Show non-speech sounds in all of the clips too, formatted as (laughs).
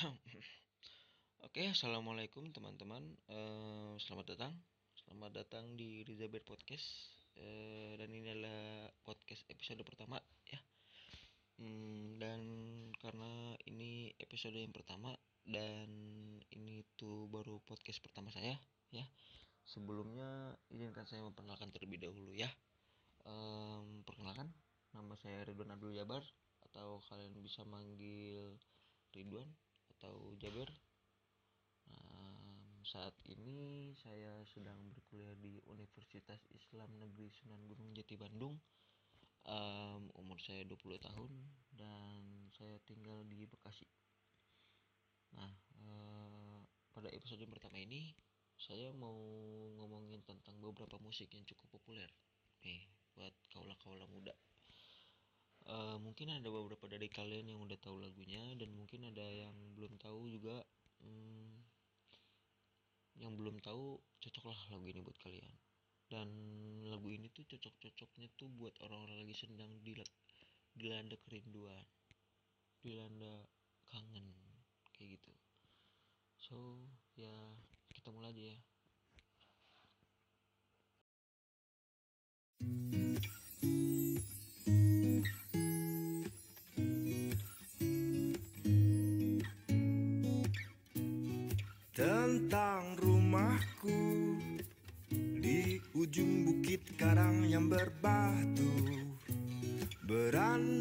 (clears throat) Oke, assalamualaikum teman-teman. Eh, selamat datang, selamat datang di Rizabir Podcast. Eh, dan ini adalah podcast episode pertama ya. Hmm, dan karena ini episode yang pertama dan ini tuh baru podcast pertama saya ya. Sebelumnya izinkan saya memperkenalkan terlebih dahulu ya. Em, perkenalkan, nama saya Ridwan Abdul Jabar atau kalian bisa manggil Ridwan atau Jabar. Um, saat ini saya sedang berkuliah di Universitas Islam Negeri Sunan Gunung Jati Bandung. Um, umur saya 20 tahun dan saya tinggal di Bekasi. Nah, uh, pada episode pertama ini saya mau ngomongin tentang beberapa musik yang cukup populer nih buat kaula-kaula muda. Uh, mungkin ada beberapa dari kalian yang udah tahu lagunya dan mungkin ada yang belum tahu juga. Hmm, yang belum tahu cocoklah lagu ini buat kalian dan lagu ini tuh cocok-cocoknya tuh buat orang-orang lagi sedang dilanda kerinduan dilanda kangen kayak gitu so ya kita mulai ya tentang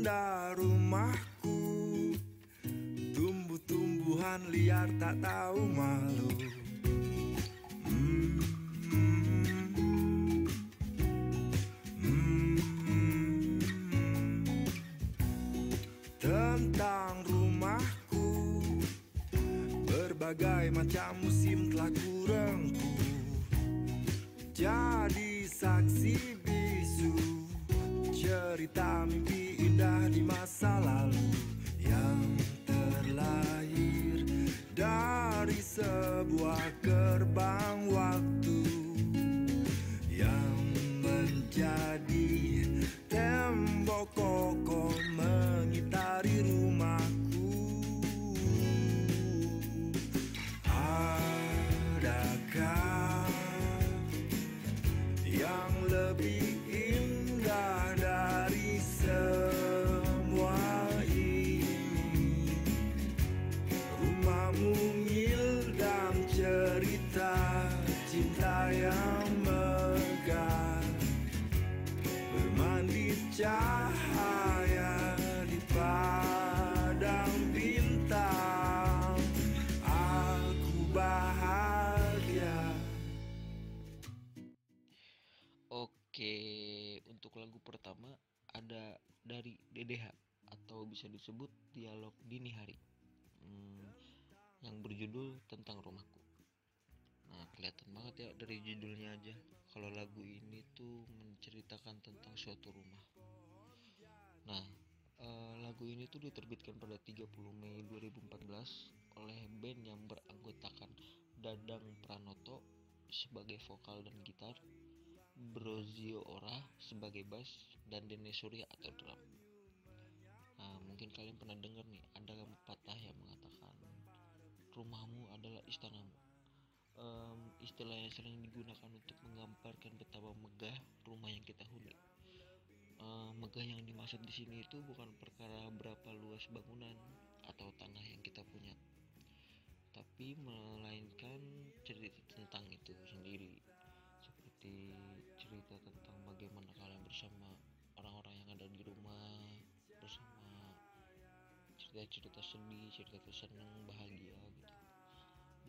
beranda rumahku. Tumbuh-tumbuhan liar tak tahu malu sebuah berjudul tentang rumahku. Nah, kelihatan banget ya dari judulnya aja kalau lagu ini tuh menceritakan tentang suatu rumah. Nah, eh, lagu ini tuh diterbitkan pada 30 Mei 2014 oleh band yang beranggotakan Dadang Pranoto sebagai vokal dan gitar, Brozio Ora sebagai bass dan Dene Surya atau drum. Nah, mungkin kalian pernah dengar nih ada pepatah yang mengatakan rumahmu adalah istanamu. Em, istilah yang sering digunakan untuk menggambarkan betapa megah rumah yang kita huni. Em, megah yang dimaksud di sini itu bukan perkara berapa luas bangunan atau tanah yang kita punya, tapi melainkan cerita tentang itu sendiri seperti cerita tentang bagaimana kalian bersama orang-orang yang ada di rumah bersama cerita-cerita sedih, cerita senang, bahagia.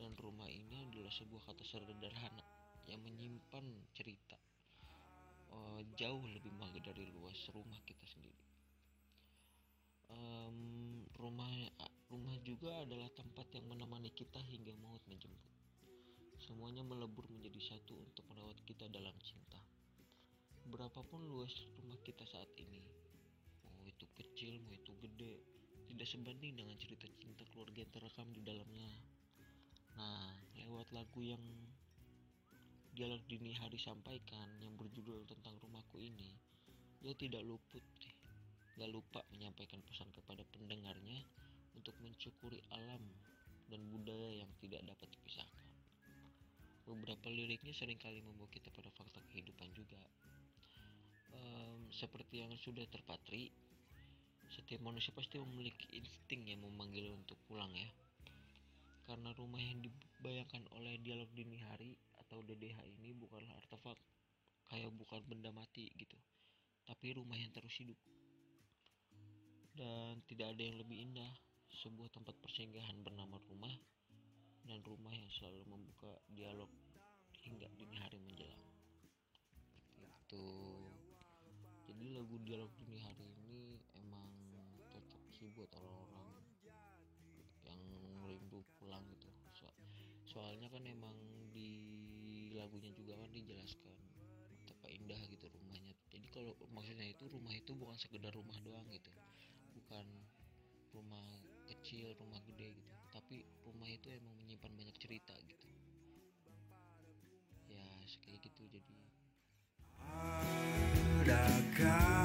Dan rumah ini adalah sebuah kata sederhana yang menyimpan cerita eh, jauh lebih megah dari luas rumah kita sendiri. Em, rumah rumah juga adalah tempat yang menemani kita hingga maut menjemput. Semuanya melebur menjadi satu untuk merawat kita dalam cinta. Berapapun luas rumah kita saat ini, mau itu kecil, mau itu gede, tidak sebanding dengan cerita cinta keluarga yang terekam di dalamnya. Nah, lewat lagu yang dialog dini hari sampaikan yang berjudul tentang rumahku ini, dia tidak luput, gak lupa menyampaikan pesan kepada pendengarnya untuk mencukuri alam dan budaya yang tidak dapat dipisahkan. Beberapa liriknya sering kali membawa kita pada fakta kehidupan juga. Um, seperti yang sudah terpatri, setiap manusia pasti memiliki insting yang memanggil untuk pulang ya. Karena rumah yang dibayangkan oleh dialog dini hari atau DDH ini bukanlah artefak kayak bukan benda mati gitu tapi rumah yang terus hidup. Dan tidak ada yang lebih indah sebuah tempat persinggahan bernama rumah dan rumah yang selalu membuka dialog hingga dini hari menjelang. Itu jadi lagu dialog dini hari ini emang cocok sih buat orang-orang rindu pulang gitu. So soalnya kan emang di lagunya juga kan dijelaskan betapa indah gitu rumahnya. Jadi kalau maksudnya itu rumah itu bukan sekedar rumah doang gitu. Bukan rumah kecil rumah gede gitu. Tapi rumah itu emang menyimpan banyak cerita gitu. Ya kayak gitu jadi. Adakah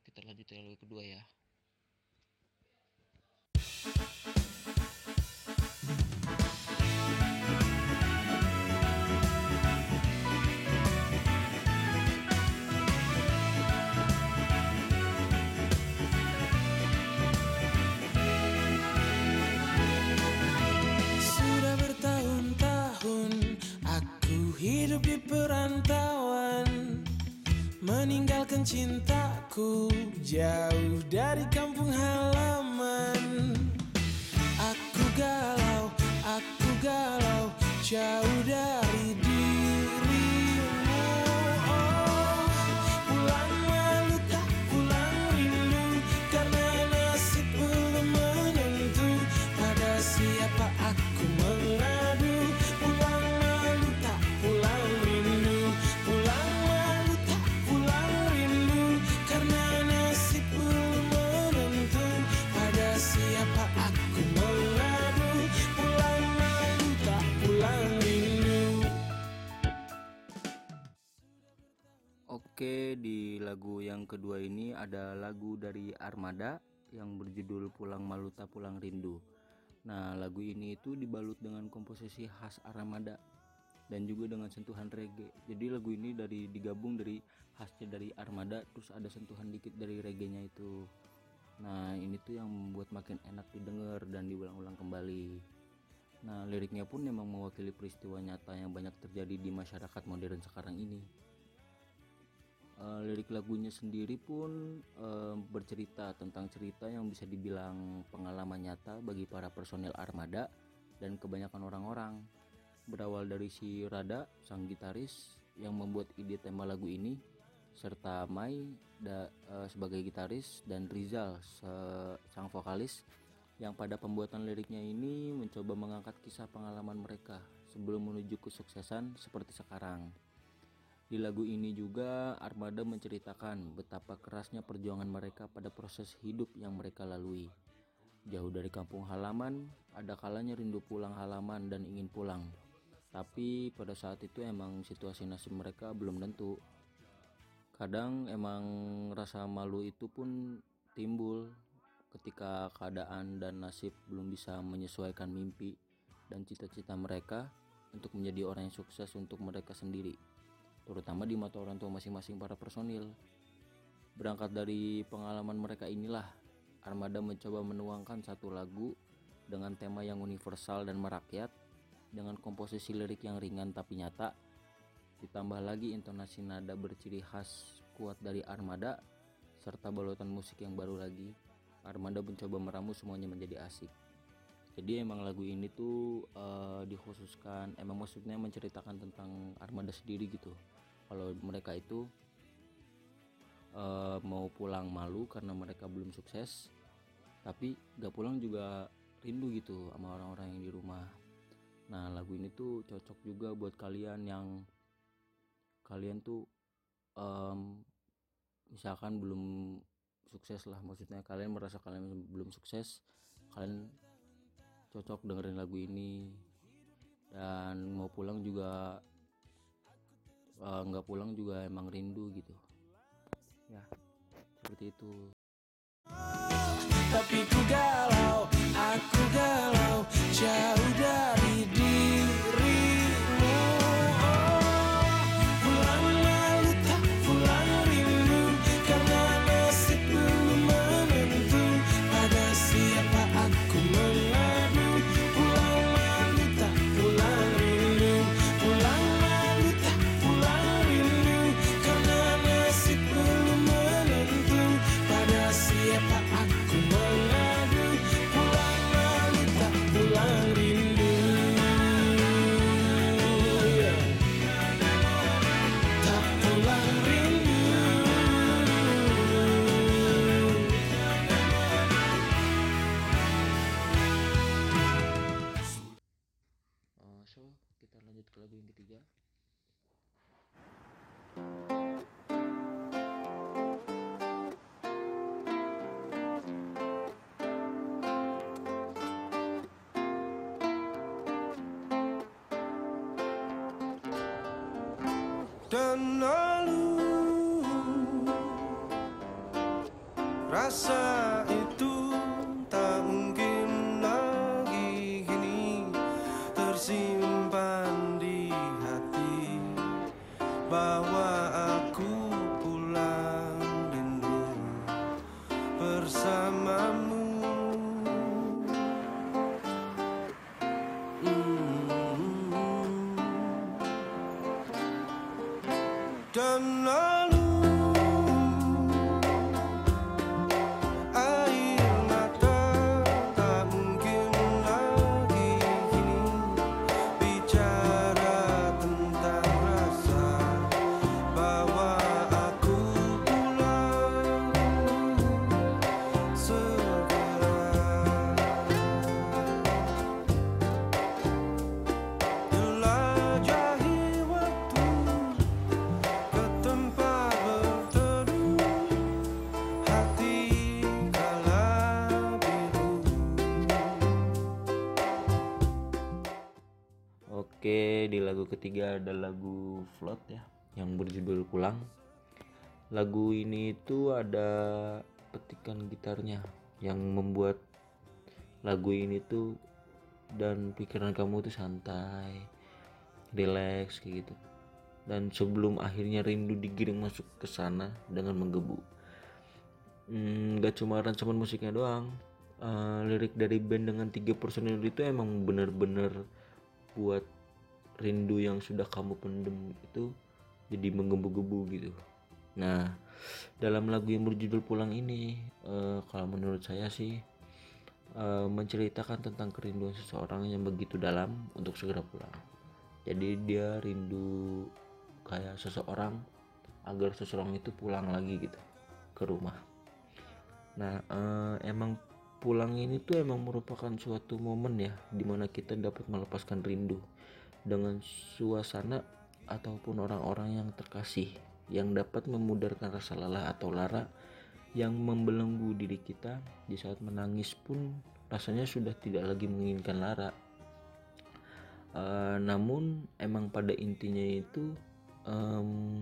kita lanjut yang kedua ya. Hidup di perantauan Meninggalkan cintaku jauh dari kampung halaman Oke, di lagu yang kedua ini ada lagu dari Armada yang berjudul Pulang Maluta Pulang Rindu. Nah, lagu ini itu dibalut dengan komposisi khas Armada dan juga dengan sentuhan reggae. Jadi lagu ini dari digabung dari khasnya dari Armada terus ada sentuhan dikit dari reggae-nya itu. Nah, ini tuh yang membuat makin enak didengar dan diulang-ulang kembali. Nah, liriknya pun memang mewakili peristiwa nyata yang banyak terjadi di masyarakat modern sekarang ini. Eh, lirik lagunya sendiri pun eh, bercerita tentang cerita yang bisa dibilang pengalaman nyata bagi para personel armada dan kebanyakan orang-orang. Berawal dari si Rada, sang gitaris yang membuat ide tema lagu ini, serta Mai da- eh, sebagai gitaris dan Rizal se- sang vokalis yang pada pembuatan liriknya ini mencoba mengangkat kisah pengalaman mereka sebelum menuju kesuksesan seperti sekarang. Di lagu ini juga Armada menceritakan betapa kerasnya perjuangan mereka pada proses hidup yang mereka lalui. Jauh dari kampung halaman, ada kalanya rindu pulang halaman dan ingin pulang. Tapi pada saat itu emang situasi nasib mereka belum tentu. Kadang emang rasa malu itu pun timbul ketika keadaan dan nasib belum bisa menyesuaikan mimpi dan cita-cita mereka untuk menjadi orang yang sukses untuk mereka sendiri terutama di mata orang tua masing-masing para personil. Berangkat dari pengalaman mereka inilah, Armada mencoba menuangkan satu lagu dengan tema yang universal dan merakyat, dengan komposisi lirik yang ringan tapi nyata, ditambah lagi intonasi nada berciri khas kuat dari Armada, serta balutan musik yang baru lagi. Armada mencoba meramu semuanya menjadi asik. Jadi emang lagu ini tuh eh, dikhususkan, emang maksudnya menceritakan tentang Armada sendiri gitu. Kalau mereka itu eh, mau pulang malu karena mereka belum sukses tapi gak pulang juga rindu gitu sama orang-orang yang di rumah nah lagu ini tuh cocok juga buat kalian yang kalian tuh em, misalkan belum sukses lah maksudnya kalian merasa kalian belum sukses kalian cocok dengerin lagu ini. Dan mau pulang juga eh, nggak pulang juga emang rindu gitu. Ya seperti itu. Tapi ku galau, aku galau Jauh dari dirimu dan lalu rasa Oke, di lagu ketiga ada lagu Float ya, yang berjudul Pulang. Lagu ini itu ada petikan gitarnya yang membuat lagu ini tuh dan pikiran kamu tuh santai, relax kayak gitu. Dan sebelum akhirnya rindu digiring masuk ke sana dengan menggebu. Hmm, gak cuma aransemen musiknya doang, eh, lirik dari band dengan tiga personil itu emang bener-bener buat rindu yang sudah kamu pendem itu jadi menggebu-gebu gitu. Nah, dalam lagu yang berjudul Pulang ini, eh, kalau menurut saya sih eh, menceritakan tentang kerinduan seseorang yang begitu dalam untuk segera pulang. Jadi dia rindu kayak seseorang agar seseorang itu pulang lagi gitu ke rumah. Nah, eh, emang pulang ini tuh emang merupakan suatu momen ya di mana kita dapat melepaskan rindu dengan suasana ataupun orang-orang yang terkasih yang dapat memudarkan rasa lelah atau lara yang membelenggu diri kita di saat menangis pun rasanya sudah tidak lagi menginginkan lara. Eh, namun emang pada intinya itu em,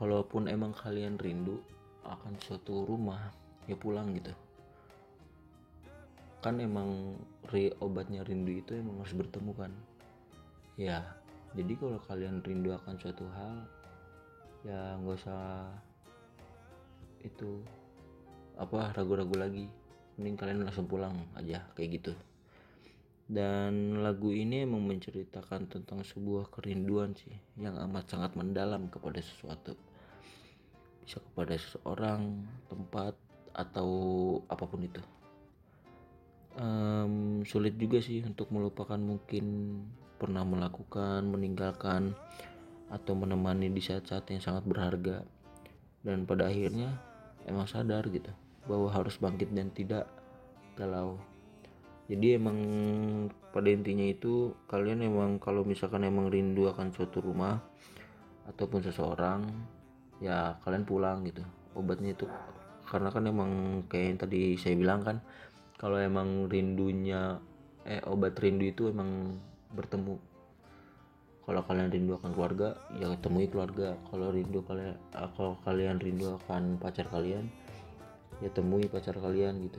kalaupun emang kalian rindu akan suatu rumah ya pulang gitu kan emang re obatnya rindu itu emang harus bertemu kan. Ya jadi kalau kalian rindu akan suatu hal ya nggak usah itu apa ragu-ragu lagi. Mending kalian langsung pulang aja kayak gitu. Dan lagu ini emang menceritakan tentang sebuah kerinduan sih yang amat sangat mendalam kepada sesuatu. Bisa kepada seseorang tempat atau apa pun itu Em, sulit juga sih untuk melupakan mungkin pernah melakukan meninggalkan atau menemani di saat-saat yang sangat berharga. Dan pada akhirnya emang sadar gitu bahwa harus bangkit dan tidak galau. Jadi emang pada intinya itu kalian emang kalau misalkan emang rindu akan suatu rumah ataupun seseorang ya kalian pulang gitu. Obatnya itu karena kan emang kayak yang tadi saya bilang kan kalau emang rindunya eh obat rindu itu emang bertemu. Kalau kalian rindu akan keluarga ya temui keluarga. Kalau rindu kalian kalau kalian rindu akan pacar kalian ya temui pacar kalian gitu.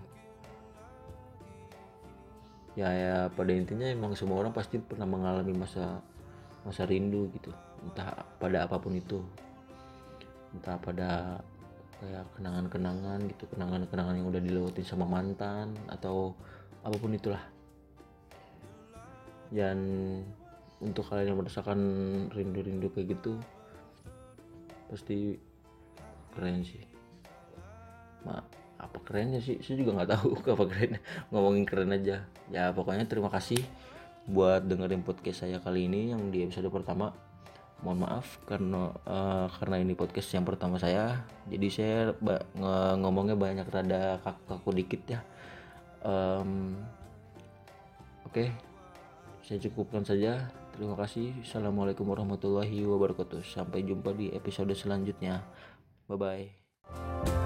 Ya ya pada intinya emang semua orang pasti pernah mengalami masa masa rindu gitu. Entah pada apa pun itu. Entah pada kayak kenangan-kenangan gitu kenangan-kenangan yang udah dilewatin sama mantan atau apa pun itulah. Dan untuk kalian yang merasakan rindu-rindu kayak gitu pasti keren sih. Ma, apa kerennya sih? Saya juga nggak tahu (laughs) apa keren ngomongin keren aja. Ya pokoknya terima kasih buat dengerin podcast saya kali ini yang di episode pertama mohon maaf karena eh, karena ini podcast yang pertama saya. Jadi saya ba- ngomongnya banyak rada kaku-kaku dikit ya. Em, oke. Saya cukupkan saja. Terima kasih. Assalamualaikum warahmatullahi wabarakatuh. Sampai jumpa di episode selanjutnya. Bye bye